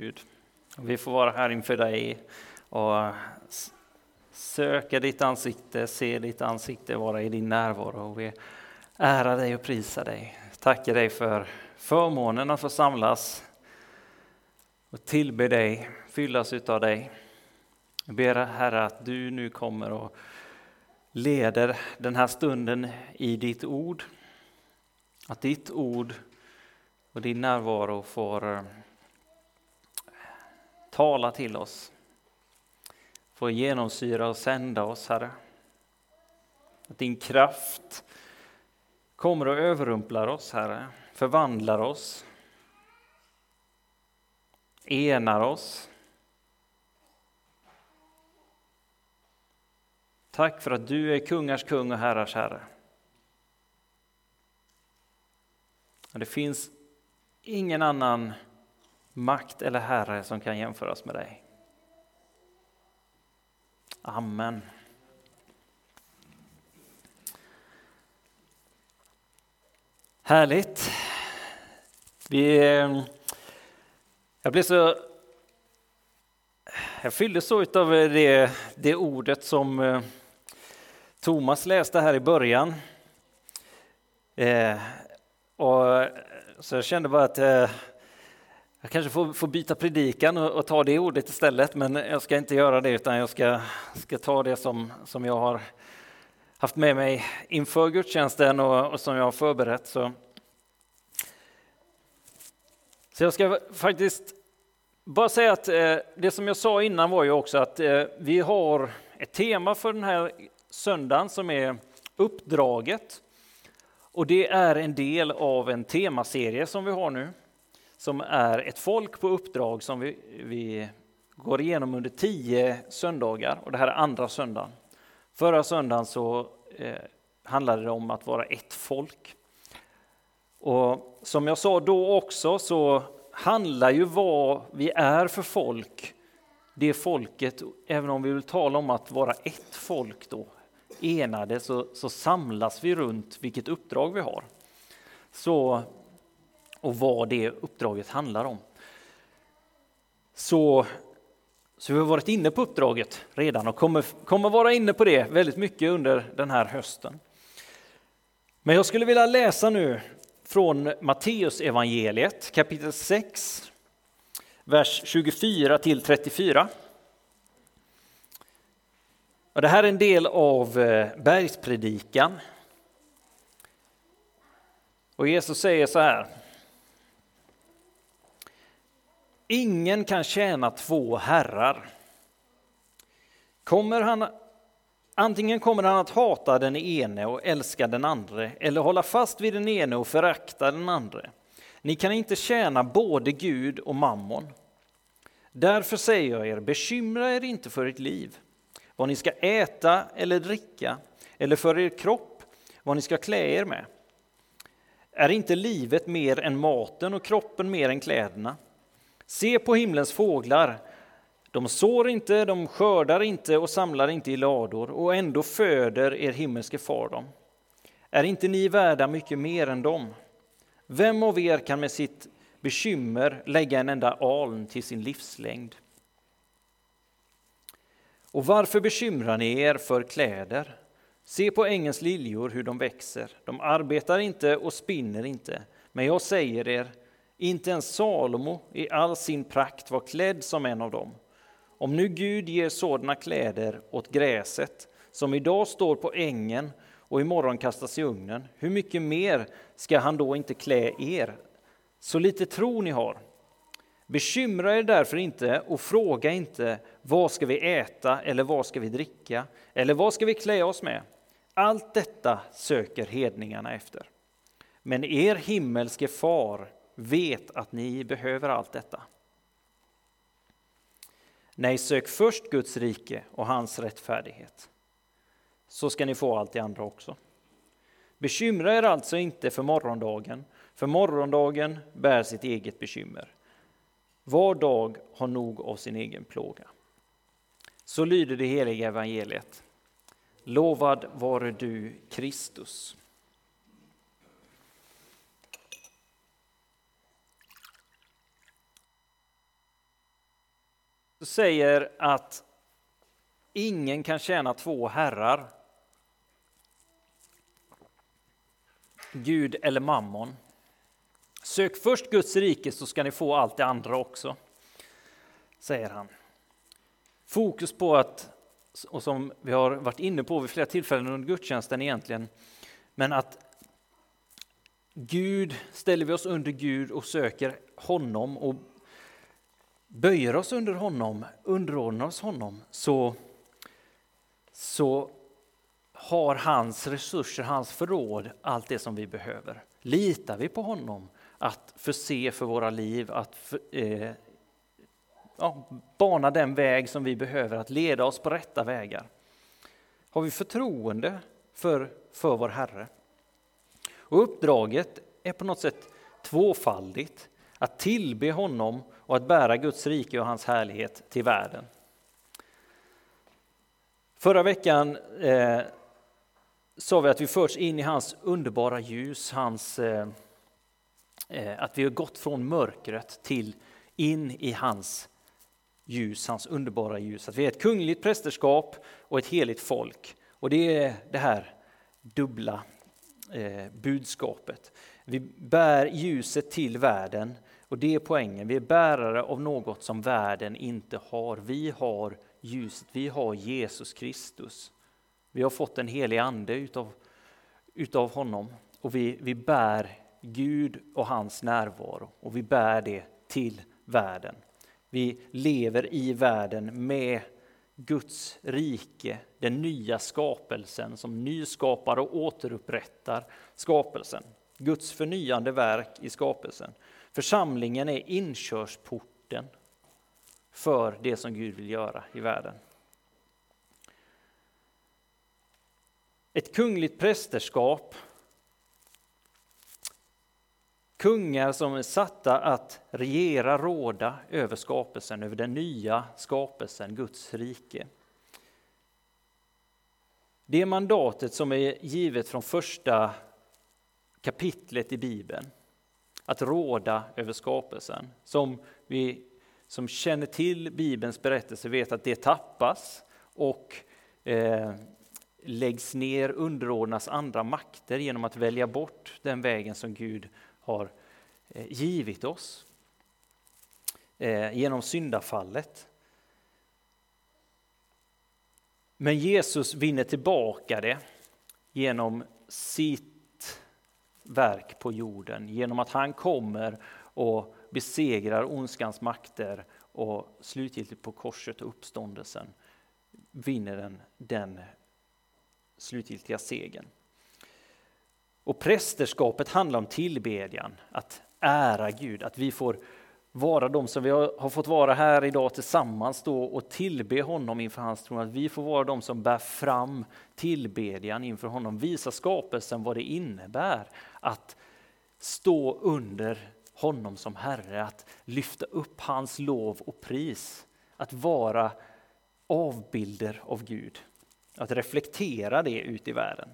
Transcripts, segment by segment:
Gud. Vi får vara här inför dig och söka ditt ansikte, se ditt ansikte, vara i din närvaro. Och vi ärar dig och prisar dig. Tackar dig för förmånen att få samlas och tillbe dig, fyllas utav dig. Jag ber Herre att du nu kommer och leder den här stunden i ditt ord. Att ditt ord och din närvaro får eh, Tala till oss. Få genomsyra och sända oss, Herre. Att din kraft kommer och överrumplar oss, Herre. Förvandlar oss. Enar oss. Tack för att du är kungars kung och herrars herre. det finns ingen annan makt eller herre som kan jämföras med dig. Amen. Härligt. Vi, eh, jag blev så... Jag fylldes så av eh, det, det ordet som eh, Thomas läste här i början. Eh, och så jag kände bara att eh, jag kanske får, får byta predikan och, och, ta det ordet istället, men jag ska inte göra det utan jag ska, ska ta det som, som jag har haft med mig inför gudstjänsten och, och som jag har förberett. Så. så jag ska faktiskt bara säga att eh, det som jag sa innan var ju också att eh, vi har ett tema för den här söndagen som är uppdraget. Och det är en del av en temaserie som vi har nu som är ett folk på uppdrag som vi, vi går igenom under tio söndagar och det här är andra söndagen. Förra söndagen så eh, handlade det om att vara ett folk. Och som jag sa då också så handlar ju vad vi är för folk, det folket, även om vi vill tala om att vara ett folk då, enade, så, så samlas vi runt vilket uppdrag vi har. Så och vad det uppdraget handlar om. Så, så vi har varit inne på uppdraget redan och kommer, kommer vara inne på det väldigt mycket under den här hösten. Men jag skulle vilja läsa nu från Matteus evangeliet kapitel 6, vers 24 till 34. Och det här är en del av eh, bergspredikan. Och Jesus säger så här. Ingen kan tjäna två herrar. Kommer han, antingen kommer han att hata den ene och älska den andra eller hålla fast vid den ene och förakta den andra. Ni kan inte tjäna både Gud och mammon. Därför säger jag er, bekymra er inte för ert liv, vad ni ska äta eller dricka, eller för er kropp, vad ni ska klä er med. Är inte livet mer än maten och kroppen mer än kläderna? Se på himlens fåglar. De sår inte, de skördar inte och samlar inte i lador och ändå föder er himmelske far dem. Är inte ni värda mycket mer än dem? Vem av er kan med sitt bekymmer lägga en enda aln till sin livslängd? Och varför bekymrar ni er för kläder? Se på ängens liljor hur de växer. De arbetar inte och spinner inte. Men jag säger er, inte ens Salomo i all sin prakt var klädd som en av dem. Om nu Gud ger sådana kläder åt gräset som idag står på ängen och imorgon kastas i ugnen, hur mycket mer ska han då inte klä er? Så lite tro ni har. Bekymra er därför inte och fråga inte vad ska vi äta eller vad ska vi dricka eller vad ska vi klä oss med? Allt detta söker hedningarna efter. Men er himmelske far vet att ni behöver allt detta. Nej, sök först Guds rike och hans rättfärdighet. Så ska ni få allt det andra också. Bekymra er alltså inte för morgondagen, för morgondagen bär sitt eget bekymmer. Var dag har nog av sin egen plåga. Så lyder det heliga evangeliet. Lovad vare du, Kristus. Säger att ingen kan tjäna två herrar. Gud eller mammon. Sök först Guds rike så ska ni få allt det andra också, säger han. Fokus på att, och som vi har varit inne på vid flera tillfällen under gudstjänsten egentligen, men att Gud, ställer vi oss under Gud och söker honom och böjer oss under honom, underordnar oss honom, så, så har hans resurser, hans förråd, allt det som vi behöver. Litar vi på honom att förse för våra liv, att för, eh, ja, bana den väg som vi behöver, att leda oss på rätta vägar? Har vi förtroende för, för vår Herre? Och uppdraget är på något sätt tvåfaldigt. Att tillbe honom och att bära Guds rike och hans härlighet till världen. Förra veckan eh, sa vi att vi förts in i hans underbara ljus, hans, eh, eh, att vi har gått från mörkret till in i hans ljus, hans underbara ljus. Att vi är ett kungligt prästerskap och ett heligt folk. Och det är det här dubbla eh, budskapet. Vi bär ljuset till världen och det är poängen. Vi är bärare av något som världen inte har. Vi har ljuset, vi har Jesus Kristus. Vi har fått en helig ande utav, utav honom och vi, vi bär Gud och hans närvaro och vi bär det till världen. Vi lever i världen med Guds rike, den nya skapelsen som nyskapar och återupprättar skapelsen. Guds förnyande verk i skapelsen. Församlingen är inkörsporten för det som Gud vill göra i världen. Ett kungligt prästerskap Kungar som är satta att regera, råda över skapelsen, över den nya skapelsen, Guds rike. Det mandatet som är givet från första kapitlet i Bibeln, att råda över skapelsen, som vi som känner till Bibelns berättelse vet att det tappas och eh, läggs ner, underordnas andra makter genom att välja bort den vägen som Gud har eh, givit oss eh, genom syndafallet. Men Jesus vinner tillbaka det genom sitt verk på jorden, genom att han kommer och besegrar ondskans makter och slutgiltigt på korset och uppståndelsen vinner den, den slutgiltiga segern. Och prästerskapet handlar om tillbedjan, att ära Gud, att vi får vara de som vi har fått vara här idag tillsammans då och tillbe honom inför hans tron. Att vi får vara de som bär fram tillbedjan inför honom, visa skapelsen vad det innebär att stå under honom som Herre, att lyfta upp hans lov och pris, att vara avbilder av Gud, att reflektera det ut i världen.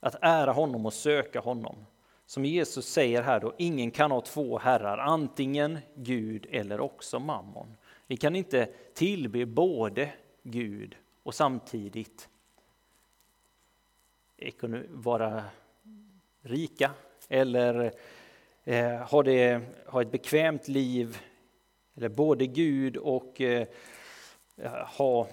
Att ära honom och söka honom. Som Jesus säger här då, ingen kan ha två herrar, antingen Gud eller också mammon. Vi kan inte tillbe både Gud och samtidigt vara rika eller eh, ha, det, ha ett bekvämt liv, eller både Gud och eh, ha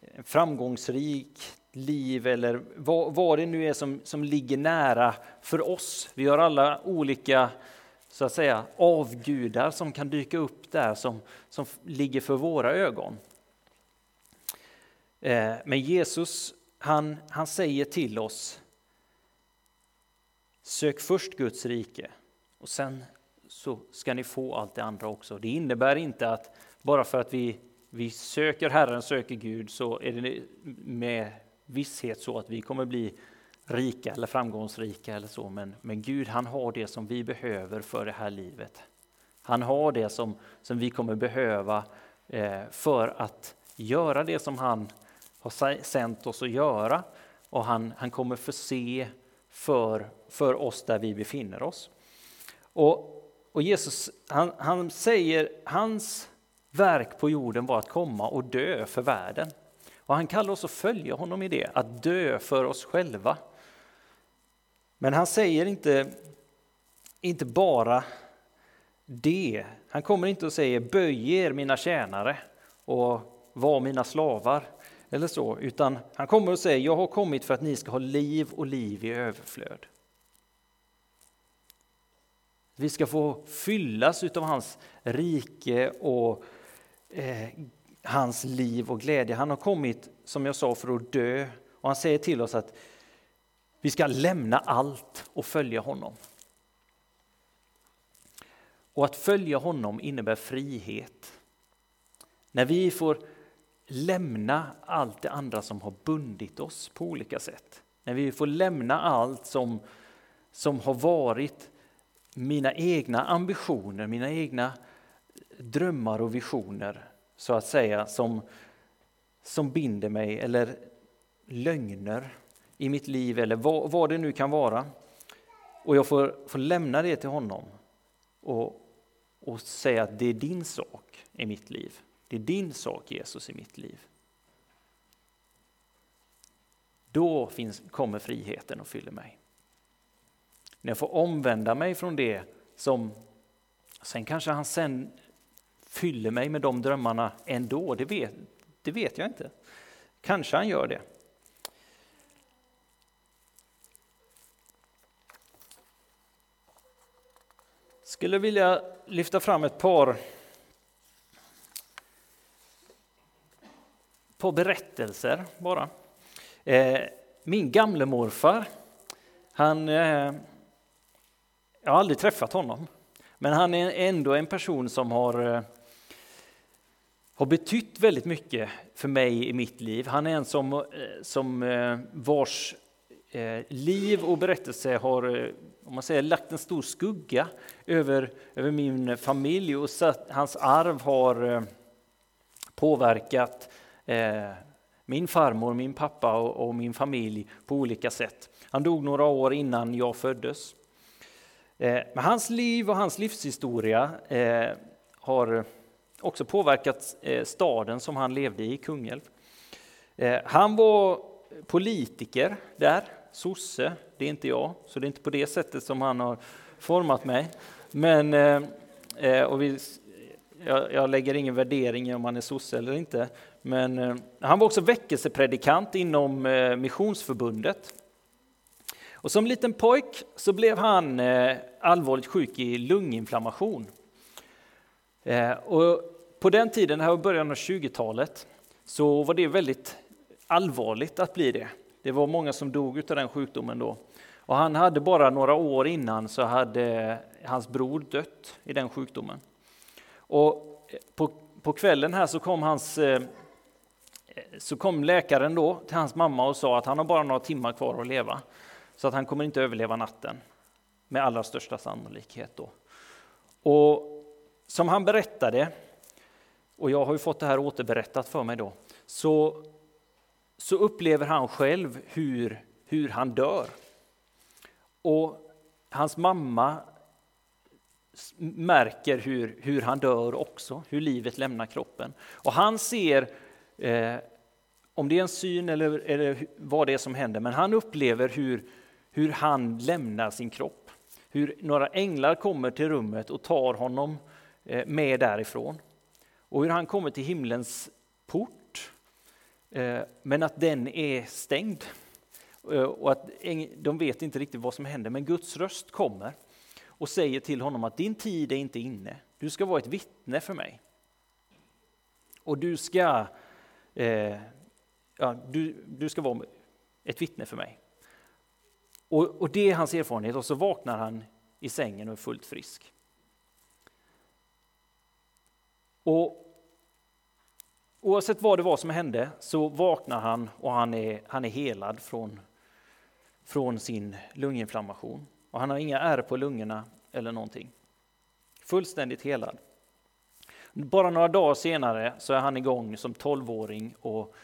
en framgångsrik liv eller vad, vad det nu är som, som ligger nära för oss. Vi har alla olika så att säga, avgudar som kan dyka upp där som, som ligger för våra ögon. Eh, men Jesus han, han säger till oss Sök först Guds rike och sen så ska ni få allt det andra också. Det innebär inte att bara för att vi, vi söker Herren, söker Gud, så är det med visshet så att vi kommer bli rika eller framgångsrika eller så. Men, men Gud han har det som vi behöver för det här livet. Han har det som, som vi kommer behöva eh, för att göra det som han har sänt oss att göra. Och han, han kommer förse för, för oss där vi befinner oss. Och, och Jesus han, han säger, hans verk på jorden var att komma och dö för världen. Och han kallar oss att följa honom i det, att dö för oss själva. Men han säger inte, inte bara det. Han kommer inte och säger böj er mina tjänare och var mina slavar eller så, utan han kommer och säger, jag har kommit för att ni ska ha liv och liv i överflöd. Vi ska få fyllas av hans rike och eh, hans liv och glädje. Han har kommit, som jag sa, för att dö och han säger till oss att vi ska lämna allt och följa honom. Och att följa honom innebär frihet. När vi får lämna allt det andra som har bundit oss på olika sätt. När vi får lämna allt som, som har varit mina egna ambitioner, mina egna drömmar och visioner så att säga som, som binder mig eller lögner i mitt liv eller vad, vad det nu kan vara. Och jag får, får lämna det till honom och, och säga att det är din sak i mitt liv. Det är din sak Jesus i mitt liv. Då finns, kommer friheten och fyller mig. När jag får omvända mig från det som, sen kanske han sen fyller mig med de drömmarna ändå, det vet, det vet jag inte. Kanske han gör det. Skulle vilja lyfta fram ett par, par berättelser bara. Eh, min gamle morfar, han, eh, jag har aldrig träffat honom, men han är ändå en person som har eh, har betytt väldigt mycket för mig i mitt liv. Han är en som, eh, som eh, vars eh, liv och berättelse har om man säger, lagt en stor skugga över, över min familj och satt, hans arv har påverkat min farmor, min pappa och, och min familj på olika sätt. Han dog några år innan jag föddes. Men hans liv och hans livshistoria har också påverkat eh, staden som han levde i, Kungälv. Eh, han var politiker där, sosse, det är inte jag, så det är inte på det sättet som han har format mig. Men, eh, och vi, jag, lägger ingen värdering i om han är sosse eller inte, men han var också väckelsepredikant inom Missionsförbundet. Och som liten pojk så blev han allvarligt sjuk i lunginflammation. Eh, och på den tiden, här i början av 20-talet, så var det väldigt allvarligt att bli det. Det var många som dog av den sjukdomen då. Och han hade bara några år innan så hade hans bror dött i den sjukdomen. Och på, på kvällen här så kom, hans, eh, så kom läkaren då till hans mamma och sa att han har bara några timmar kvar att leva. Så att han kommer inte överleva natten med allra största sannolikhet. Då. Och som han berättade, och jag har ju fått det här återberättat för mig då, så, så upplever han själv hur, hur han dör. Och hans mamma märker hur, hur han dör också, hur livet lämnar kroppen. Och han ser, eh, om det är en syn eller, eller vad det är som händer, men han upplever hur, hur han lämnar sin kropp. Hur några änglar kommer till rummet och tar honom Eh, Eh, med därifrån. Och hur han kommer till himlens port, eh, men att den är stängd. Eh, och att de vet inte riktigt vad som händer, men Guds röst kommer och säger till honom att din tid är inte inne. Du ska vara ett vittne för mig. Och du ska, eh, ja, du, du ska vara ett vittne för mig. Och, och det är hans erfarenhet och så vaknar han i sängen och är fullt frisk. Och oavsett vad det var som hände så vaknar han och han är, han är helad från, från sin lunginflammation. Och han har inga ärr på lungorna eller någonting. Fullständigt helad. Bara några dagar senare så är han igång som tolvåring och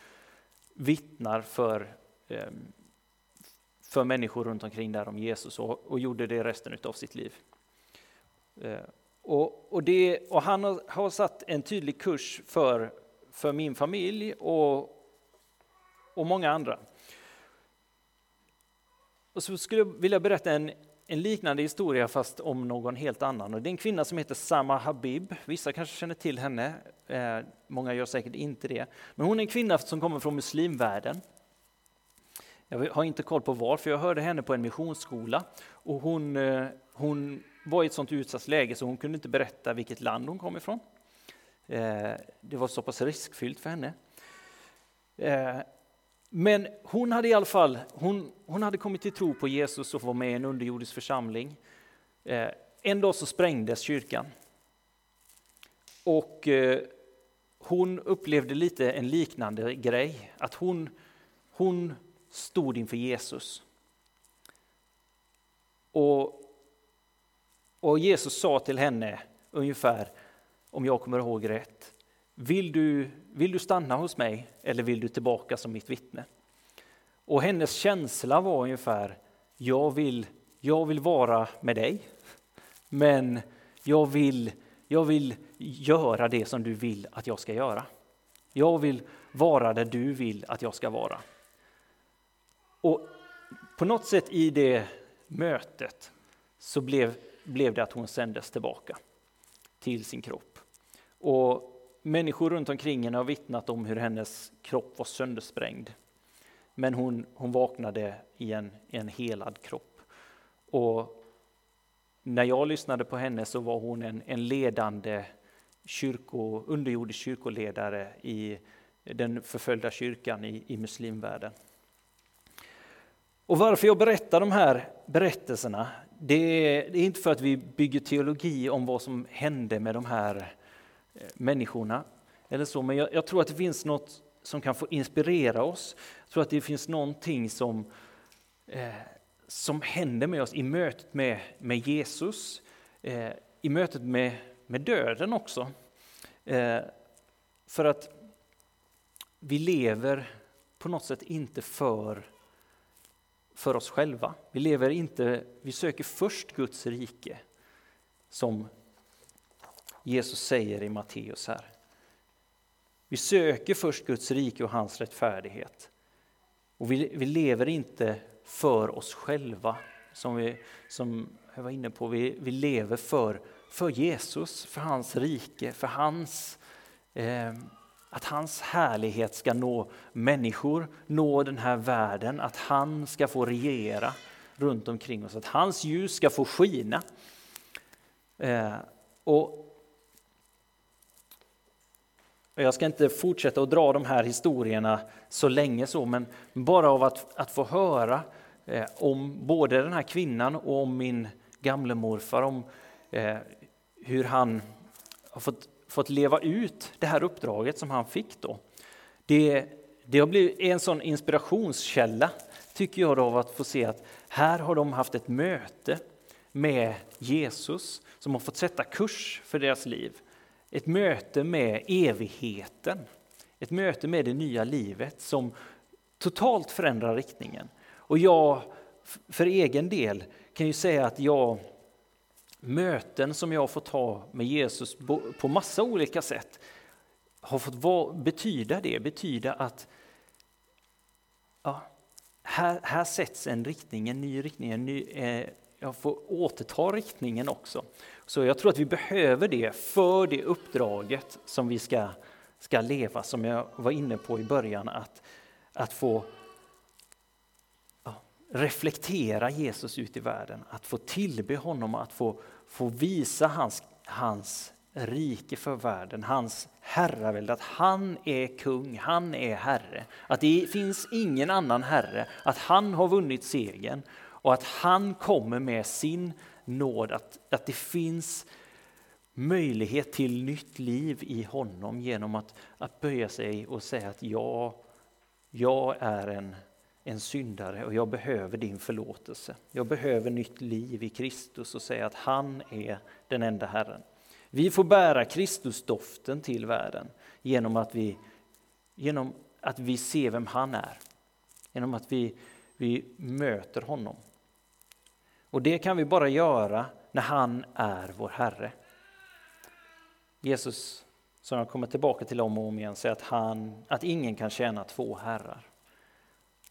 vittnar för, ehm, för människor runt omkring där om Jesus och, och gjorde det resten av sitt liv. Eh, och, och, det, och han har, har, satt en tydlig kurs för, för min familj och, och många andra. Och så skulle jag vilja berätta en, en liknande historia fast om någon helt annan. Och det är en kvinna som heter Sama Habib. Vissa kanske känner till henne, eh, många gör säkert inte det. Men hon är en kvinna som kommer från muslimvärlden. Jag har inte koll på var, för jag hörde henne på en missionsskola. Och hon, eh, hon var i ett sånt utsatt läge så hon kunde inte berätta vilket land hon kom ifrån. Eh, det var så pass riskfyllt för henne. Eh, men hon hade i alla fall hon, hon hade kommit till tro på Jesus och var med i en underjordisk församling. Eh, en dag så sprängdes kyrkan. Och hon upplevde lite en liknande grej, att hon, hon stod inför Jesus. Och och Jesus sa till henne ungefär, om jag kommer ihåg rätt, vill du, vill du stanna hos mig eller vill du tillbaka som mitt vittne? Och hennes känsla var ungefär, jag vill, jag vill vara med dig, men jag vill, jag vill göra det som du vill att jag ska göra. Jag vill vara där du vill att jag ska vara. Och på något sätt i det mötet så blev blev det att hon sändes tillbaka till sin kropp. Och människor runt omkring henne har vittnat om hur hennes kropp var söndersprängd. Men hon, hon vaknade i en, en helad kropp. Och när jag lyssnade på henne så var hon en, en ledande kyrko, underjordisk kyrkoledare i den förföljda kyrkan i, i muslimvärlden. Och varför jag berättar de här berättelserna, det är, det är, inte för att vi bygger teologi om vad som hände med de här eh, människorna, eller så, men jag, jag, tror att det finns något som kan få inspirera oss. Jag tror att det finns någonting som, eh, som händer med oss i mötet med, med Jesus, eh, i mötet med, med döden också. Eh, för att vi lever på något sätt inte för för oss själva. Vi lever inte, vi söker först Guds rike, som Jesus säger i Matteus här. Vi söker först Guds rike och hans rättfärdighet. Och vi, vi lever inte för oss själva, som, vi, som jag var inne på. Vi, vi lever för, för Jesus, för hans rike, för hans eh, att hans härlighet ska nå människor, nå den här världen, att han ska få regera runt omkring oss, att hans ljus ska få skina. Eh, och jag ska inte fortsätta att dra de här historierna så länge så, men bara av att, att få höra eh, om både den här kvinnan och om min gamle morfar, om eh, hur han har fått fått leva ut det här uppdraget som han fick då. Det, det har blivit en sån inspirationskälla, tycker jag, då, av att få se att här har de haft ett möte med Jesus som har fått sätta kurs för deras liv. Ett möte med evigheten, ett möte med det nya livet som totalt förändrar riktningen. Och jag, för egen del, kan ju säga att jag möten som jag har fått ha med Jesus på massa olika sätt har fått betyda det, betyda att ja, här, här sätts en riktning, en ny riktning, en ny, eh, jag får återta riktningen också. Så jag tror att vi behöver det för det uppdraget som vi ska, ska leva, som jag var inne på i början, att, att få ja, reflektera Jesus ut i världen, att få tillbe honom, att få få visa hans, hans rike för världen, hans herravälde, att han är kung, han är herre. Att det finns ingen annan herre, att han har vunnit segern och att han kommer med sin nåd, att, att det finns möjlighet till nytt liv i honom genom att, att böja sig och säga att jag, jag är en en syndare och jag behöver din förlåtelse. Jag behöver nytt liv i Kristus och säga att han är den enda Herren. Vi får bära Kristusdoften till världen genom att vi, genom att vi ser vem han är. Genom att vi, vi möter honom. Och det kan vi bara göra när han är vår Herre. Jesus, som jag kommer tillbaka till om och om igen, säger att, han, att ingen kan tjäna två herrar.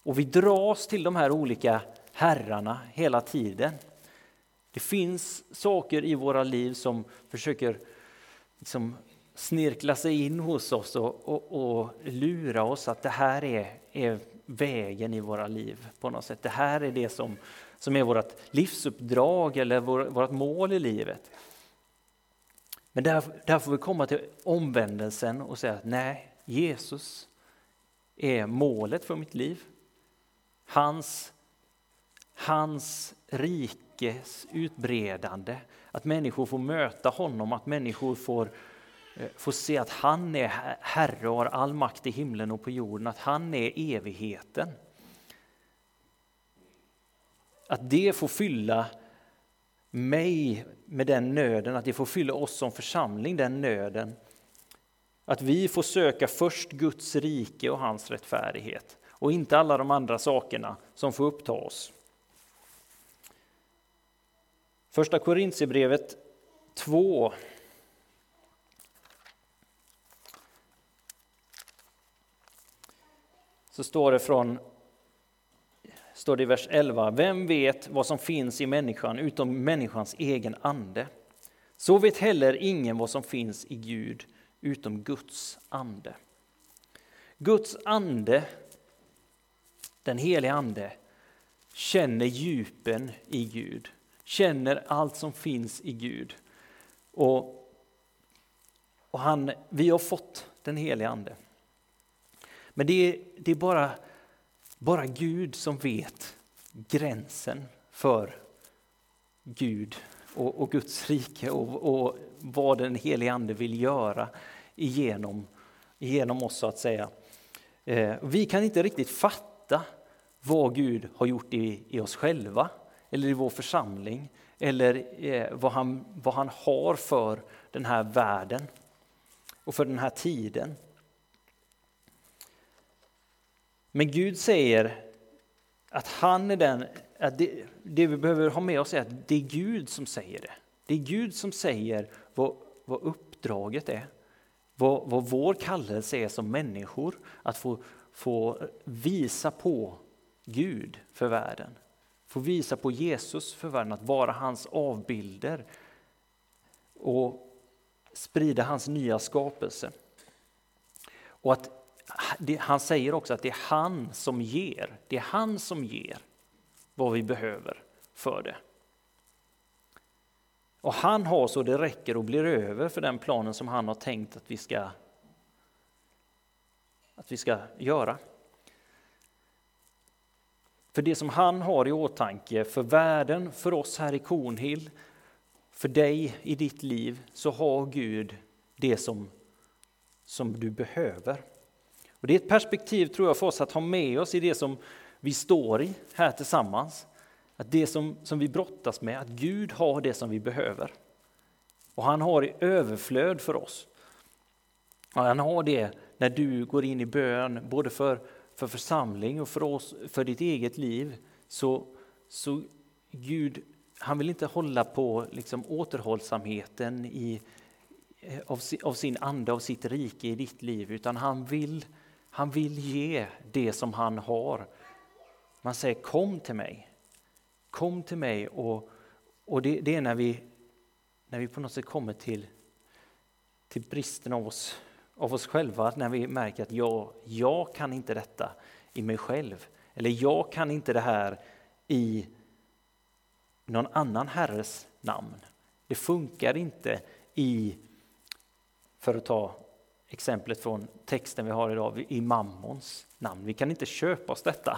Och vi dras till de här olika herrarna hela tiden. Det finns saker i våra liv som försöker liksom snirkla sig in hos oss och, och, och, lura oss att det här är, är vägen i våra liv på något sätt. Det här är det som, som är vårt livsuppdrag eller vår, vårt mål i livet. Men där, där får vi komma till omvändelsen och säga att nej, Jesus är målet för mitt liv. Hans, hans rikes utbredande, att människor får möta honom, att människor får, eh, får se att han är Herre och har all makt i himlen och på jorden, att han är evigheten. Att det får fylla mig med den nöden, att det får fylla oss som församling den nöden. Att vi får söka först Guds rike och hans rättfärdighet och inte alla de andra sakerna som får uppta oss. Första Korintierbrevet 2 så står det från står det i vers 11. Vem vet vad som finns i människan utom människans egen ande? Så vet heller ingen vad som finns i Gud utom Guds ande. Guds ande, den helige ande, känner djupen i Gud, känner allt som finns i Gud. Och, och han, vi har fått den helige ande. Men det är, det är bara bara Gud som vet gränsen för Gud och, och Guds rike och, och, vad den helige Ande vill göra genom oss så att säga. Eh, vi kan inte riktigt fatta vad Gud har gjort i, i oss själva eller i vår församling eller eh, vad, han, vad han har för den här världen och för den här tiden. Men Gud säger att han är den, att det, det, vi behöver ha med oss är att det är Gud som säger det. Det är Gud som säger vad, vad uppdraget är, vad, vad vår kallelse är som människor, att få, få visa på Gud för världen. Få visa på Jesus för världen, att vara hans avbilder och sprida hans nya skapelse. Och att han säger också att det är han som ger. Det är han som ger vad vi behöver för det. Och han har så det räcker och blir över för den planen som han har tänkt att vi ska, att vi ska göra. För det som han har i åtanke för världen, för oss här i Kornhill, för dig i ditt liv, så har Gud det som, som du behöver. Och det är ett perspektiv tror jag för oss att ha med oss i det som vi står i här tillsammans. Att det som, som vi brottas med, att Gud har det som vi behöver. Och han har i överflöd för oss. Och han har det när du går in i bön, både för, för församling och för, oss, för ditt eget liv. Så, så Gud, han vill inte hålla på liksom återhållsamheten i, eh, av, av sin ande, av sitt rike i ditt liv, utan han vill han vill ge det som han har. Man säger kom till mig. Kom till mig och, och det, det, är när vi, när vi på något sätt kommer till, till bristen av oss, av oss själva, när vi märker att jag, jag kan inte detta i mig själv. Eller jag kan inte det här i någon annan herres namn. Det funkar inte i, för att ta exemplet från texten vi har idag, i mammons namn. Vi kan inte köpa oss detta.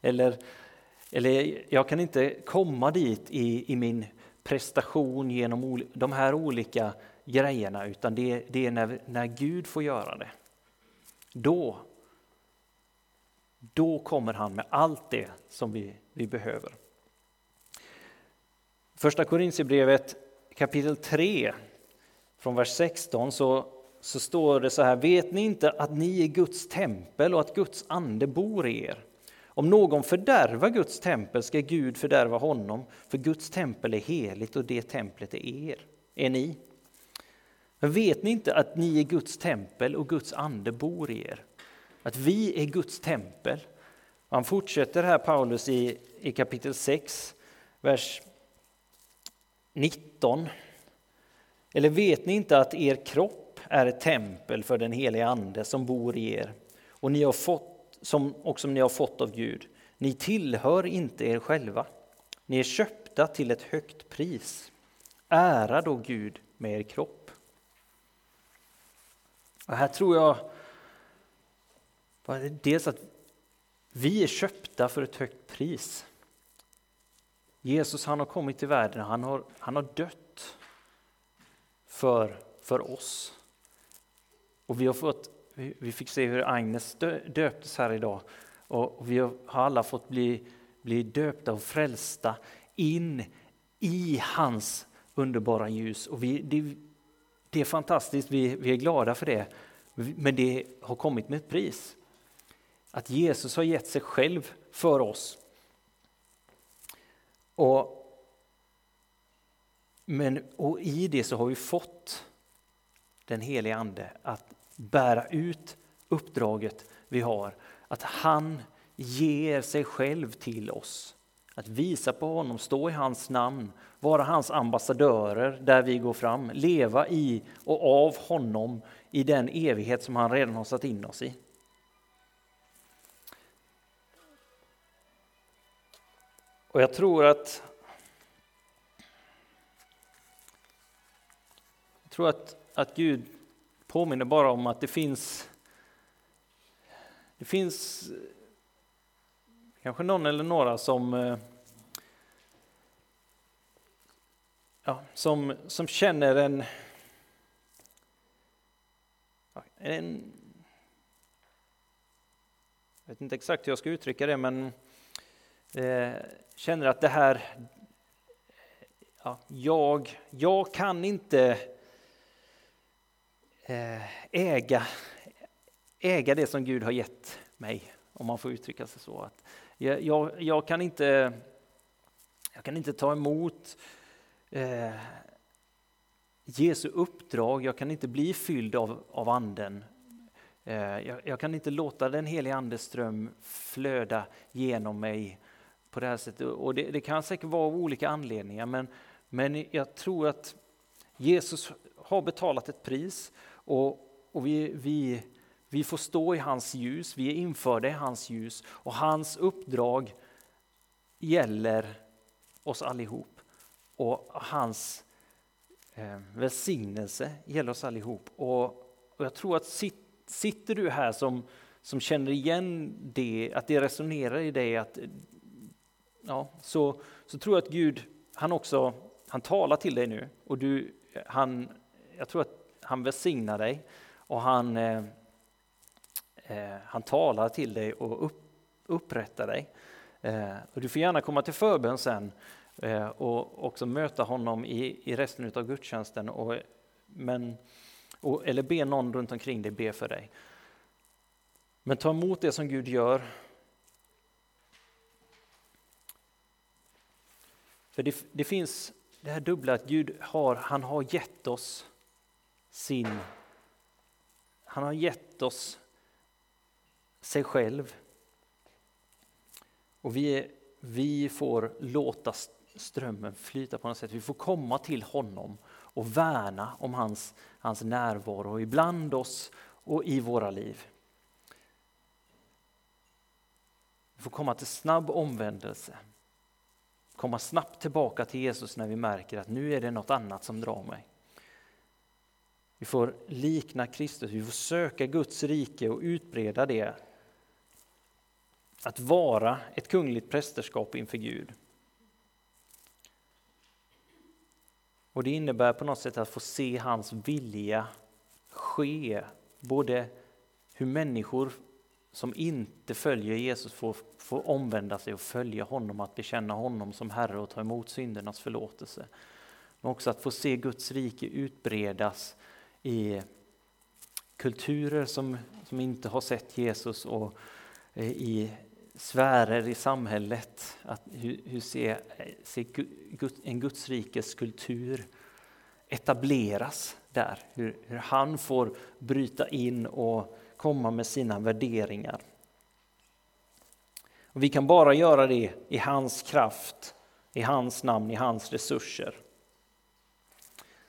Eller, eller jag kan inte komma dit i, i min prestation genom de här olika grejerna, utan det, det är när, när Gud får göra det. Då, då kommer han med allt det som vi, vi behöver. Första Korintierbrevet kapitel 3 från vers 16 så så står det så här, vet ni inte att ni är Guds tempel och att Guds ande bor i er? Om någon fördärvar Guds tempel ska Gud fördärva honom, för Guds tempel är heligt och det templet är er, är ni. Men vet ni inte att ni är Guds tempel och Guds ande bor i er? Att vi är Guds tempel. Han fortsätter här, Paulus, i, i kapitel 6, vers 19. Eller vet ni inte att er kropp är ett tempel för den heliga Ande som bor i er och, ni har fått, som, och som ni har fått av Gud? Ni tillhör inte er själva. Ni är köpta till ett högt pris. Ära då Gud med er kropp. Och här tror jag dels att vi är köpta för ett högt pris. Jesus han har kommit till världen, han har, han har dött för, för oss. Och vi, har fått, vi fick se hur Agnes döptes här idag. Och vi har alla fått bli, bli döpta och frälsta in i hans underbara ljus. Och vi, det, det är fantastiskt, vi, vi är glada för det. Men det har kommit med ett pris. Att Jesus har gett sig själv för oss. Och, men, och i det så har vi fått den helige Ande att bära ut uppdraget vi har. Att han ger sig själv till oss. Att visa på honom, stå i hans namn, vara hans ambassadörer där vi går fram, leva i och av honom i den evighet som han redan har satt in oss i. Och jag tror att jag tror att, att Gud påminner bara om att det finns det finns kanske någon eller några som eh, ja, som, som känner en, en jag vet inte exakt hur jag ska uttrycka det, men eh, känner att det här, ja, jag, jag kan inte eh, äga, äga det som Gud har gett mig, om man får uttrycka sig så. Att jag, jag, jag kan, inte, jag kan inte ta emot eh, Jesu uppdrag, jag kan inte bli fylld av, av anden. Eh, jag, jag, kan inte låta den heliga andes ström flöda genom mig på det här sättet. Och det, det, kan säkert vara av olika anledningar, men, men jag tror att Jesus har betalat ett pris och, och vi, vi, vi får stå i hans ljus, vi är införda i hans ljus och hans uppdrag gäller oss allihop. Och hans eh, välsignelse gäller oss allihop. Och, och jag tror att sit, sitter du här som, som känner igen det, att det resonerar i dig, att ja, så, så tror jag att Gud, han också, han talar till dig nu och du, han, jag tror att han välsignar dig och han, eh, Eh, han talar till dig och upp, upprättar dig. Eh, och du får gärna komma till förbön sen eh, och också möta honom i, i resten av gudstjänsten. Och, men, och, eller be någon runt omkring dig be för dig. Men ta emot det som Gud gör För det, det, finns det här dubbla att Gud har, han har gett oss sin, han har gett oss sig själv. Och vi, vi får låta strömmen flyta på något sätt. Vi får komma till honom och värna om hans, hans närvaro ibland oss och i våra liv. Vi får komma till snabb omvändelse komma snabbt tillbaka till Jesus när vi märker att nu är det något annat som drar mig. Vi får likna Kristus, vi får söka Guds rike och utbreda det. Att vara ett kungligt prästerskap inför Gud. Och Det innebär på något sätt att få se hans vilja ske, både hur människor som inte följer Jesus får, får omvända sig och följa honom, att bekänna honom som Herre och ta emot syndernas förlåtelse. Men också att få se Guds rike utbredas i kulturer som, som inte har sett Jesus och eh, i sfärer i samhället. Att, hur hur ser, se en Guds rikes kultur etableras där, hur, hur han får bryta in och komma med sina värderingar. Och vi kan bara göra det i hans kraft, i hans namn, i hans resurser.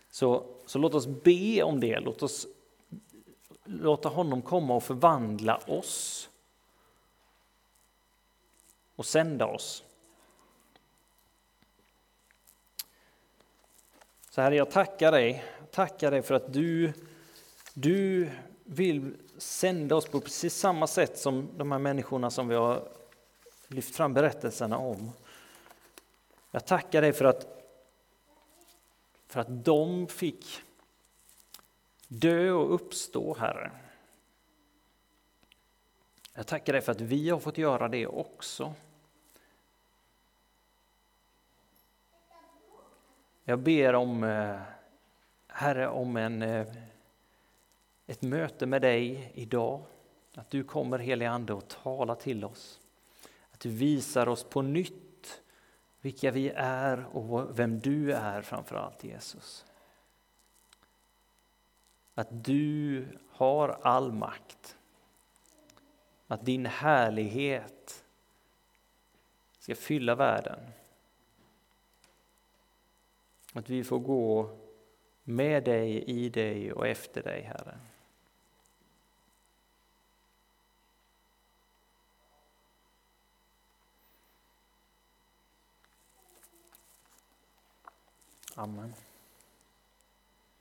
Så, så låt oss be om det, låt oss låta honom komma och förvandla oss och sända oss. Så Herre, jag tackar dig. Tackar dig för att du, du vill sända oss på precis samma sätt som de här människorna som vi har lyft fram berättelserna om. Jag tackar dig för att, för att de fick dö och uppstå, Herre. Jag tackar dig för att vi har fått göra det också. Jag ber om, eh, Herre, om en, eh, ett möte med dig idag. Att du kommer, helig Ande, och talar till oss. Att du visar oss på nytt vilka vi är och vem du är framför allt, Jesus. Att du har all makt. Att din härlighet ska fylla världen. Att vi får gå med dig, i dig och efter dig, Herre. Amen.